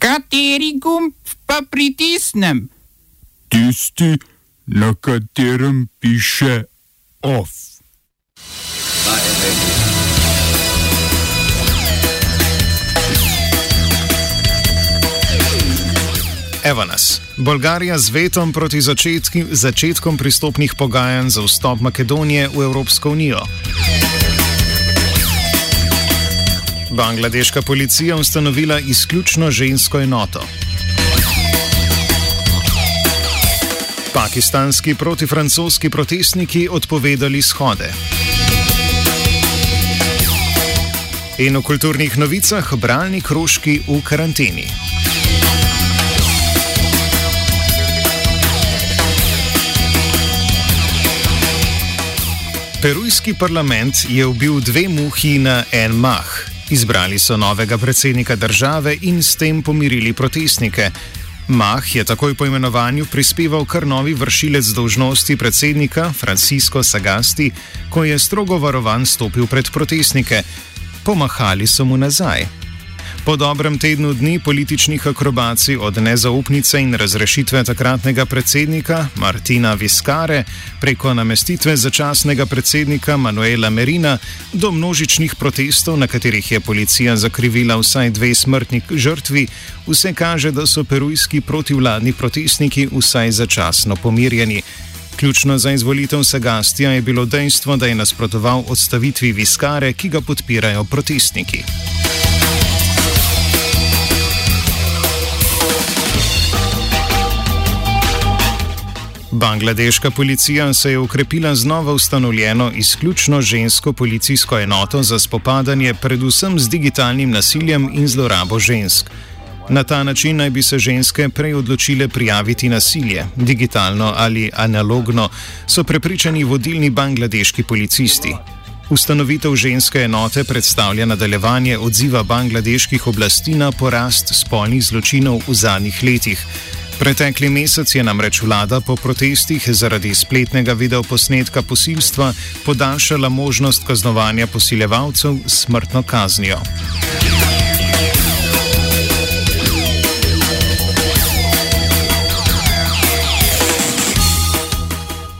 Kateri gumb pa pritisnem? Tisti, na katerem piše OF. Evo nas. Bolgarija z vetom proti začetki, začetkom pristopnih pogajanj za vstop Makedonije v Evropsko unijo. Bangladeška policija ustanovila izključno žensko enoto. Pakistanski protifrancoski protestniki odpovedali shode. In v kulturnih novicah bralni krožki v karanteni. Perujski parlament je ubil dve muhi na en mah. Izbrali so novega predsednika države in s tem pomirili protestnike. Mah je takoj po imenovanju prispeval kar novi vršilec dolžnosti predsednika Francisco Sagasti, ko je strogo varovan stopil pred protestnike. Pomahali so mu nazaj. Po dobrem tednu dni političnih akrobacij od nezaupnice in razrešitve takratnega predsednika Martina Viskare preko namestitve začasnega predsednika Manuela Merina do množičnih protestov, na katerih je policija zakrivila vsaj dve smrtni žrtvi, vse kaže, da so perujski protivladni protestniki vsaj začasno pomirjeni. Ključno za izvolitev Sagastija je bilo dejstvo, da je nasprotoval odstavitvi Viskare, ki ga podpirajo protestniki. Bangladeška policija se je ukrepila z novo ustanovljeno izključno žensko policijsko enoto za spopadanje predvsem z digitalnim nasiljem in zlorabo žensk. Na ta način naj bi se ženske prej odločile prijaviti nasilje, digitalno ali analogno, so prepričani vodilni bangladeški policisti. Ustanovitev ženske enote predstavlja nadaljevanje odziva bangladeških oblasti na porast spolnih zločinov v zadnjih letih. Pretekli mesec je namreč vlada po protestih zaradi spletnega videoposnetka posilstva podaljšala možnost kaznovanja posiljevalcev s smrtno kaznijo.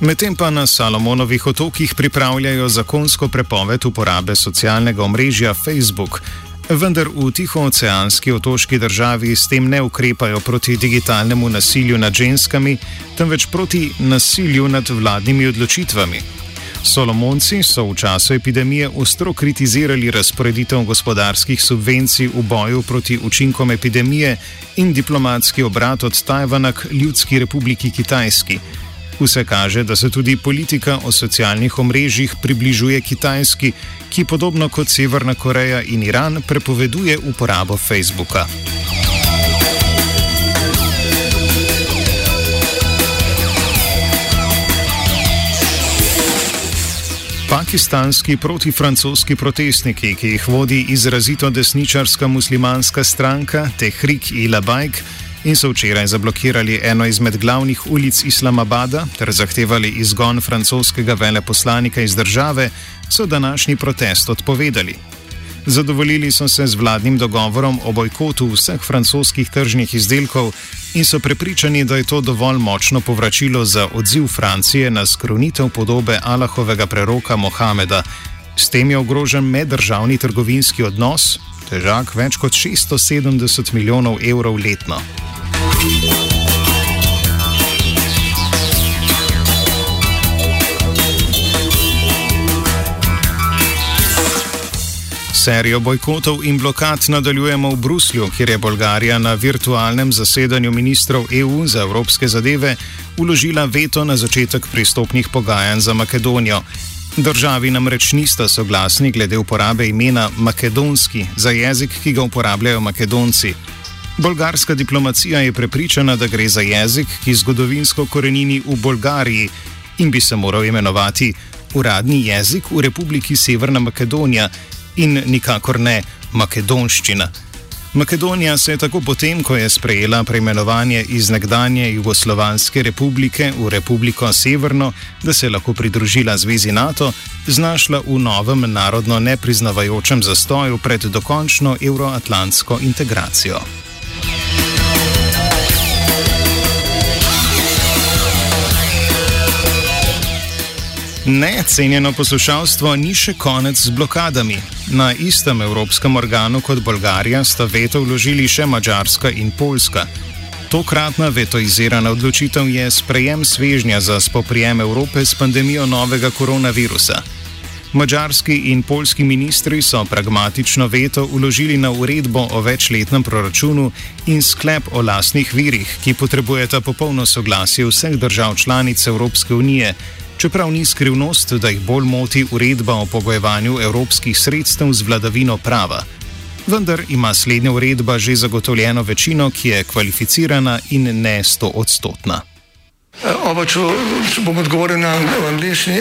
Medtem pa na Salomonovih otokih pripravljajo zakonsko prepoved uporabe socialnega omrežja Facebook, vendar v tihooceanski otoški državi s tem ne ukrepajo proti digitalnemu nasilju nad ženskami, temveč proti nasilju nad vladnimi odločitvami. Solomonci so v času epidemije ostro kritizirali razporeditev gospodarskih subvencij v boju proti učinkom epidemije in diplomatski obrat od Tajvana k Ljudski republiki Kitajski. Vse kaže, da se tudi politika o socialnih omrežjih približuje Kitajski, ki podobno kot Severna Koreja in Iran prepoveduje uporabo Facebooka. Pakistanski protifrancoski protestniki, ki jih vodi izrazito desničarska muslimanska stranka Tehrik Ilabajk, in so včeraj zablokirali eno izmed glavnih ulic Islamabada ter zahtevali izgon francoskega veleposlanika iz države, so današnji protest odpovedali. Zadovoljili so se z vladnim dogovorom o bojkotu vseh francoskih tržnih izdelkov in so prepričani, da je to dovolj močno povračilo za odziv Francije na skrunitev podobe Allahovega preroka Mohameda. S tem je ogrožen meddržavni trgovinski odnos, težak več kot 670 milijonov evrov letno. Serijo bojkotov in blokad nadaljujemo v Bruslju, kjer je Bolgarija na virtualnem zasedanju ministrov EU za evropske zadeve uložila veto na začetek pristopnih pogajanj za Makedonijo. Državi namreč nista soglasni glede uporabe imena makedonski za jezik, ki ga uporabljajo makedonci. Bolgarska diplomacija je prepričana, da gre za jezik, ki zgodovinsko korenini v Bolgariji in bi se moral imenovati uradni jezik v Republiki Severna Makedonija in nikakor ne makedonščina. Makedonija se je tako potem, ko je sprejela preimenovanje iz nekdanje Jugoslovanske republike v Republiko Severno, da se je lahko pridružila zvezi NATO, znašla v novem narodno nepriznavajočem zastoju pred dokončno euroatlantsko integracijo. Ne, cenjeno poslušalstvo ni še konec z blokadami. Na istem evropskem organu kot Bolgarija sta veto vložili še Mačarska in Poljska. Tokratna vetoizirana odločitev je sprejem svežnja za spoprijem Evrope s pandemijo novega koronavirusa. Mačarski in polski ministri so pragmatično veto uložili na uredbo o večletnem proračunu in sklep o lastnih virih, ki potrebujeta popolno soglasje vseh držav članic Evropske unije, čeprav ni skrivnost, da jih bolj moti uredba o pogojevanju evropskih sredstev z vladavino prava. Vendar ima slednja uredba že zagotovljeno večino, ki je kvalificirana in ne sto odstotna. Oba, če, bom odgovoril na angliški.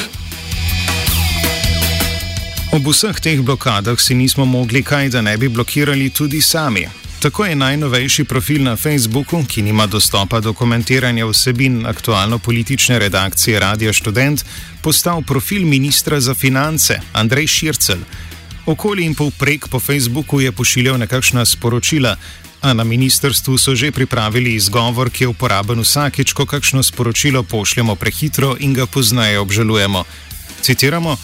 Ob vseh teh blokadah si nismo mogli kaj, da ne bi blokirali tudi sami. Tako je najnovejši profil na Facebooku, ki nima dostopa do komentiranja vsebin aktualno-politične redakcije Radio Student, postal profil ministra za finance Andrej Šircel. Okoli in povprek po Facebooku je pošiljal nekakšna sporočila, a na ministrstvu so že pripravili izgovor, ki je uporaben vsakeč, ko kakšno sporočilo pošljemo prehitro in ga poznaje obžalujemo. Citiramo.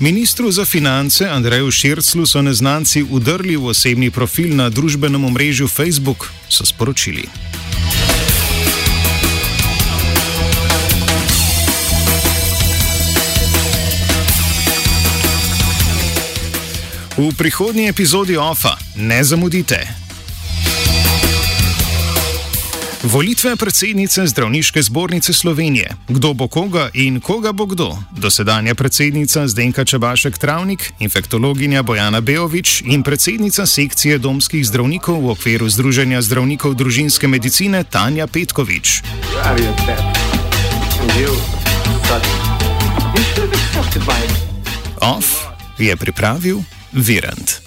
Ministru za finance Andreju Širclu so neznanci udrli v osebni profil na družbenem omrežju Facebook, so sporočili. V prihodnji epizodi OFA ne zamudite. Volitve predsednice Zdravniške zbornice Slovenije. Kdo bo koga in koga bo kdo? Dosedanja predsednica Zdenka Čebašek Travnik, infektologinja Bojana Beovič in predsednica sekcije domskih zdravnikov v okviru Združenja zdravnikov družinske medicine Tanja Petkovič. Off je pripravil Virant.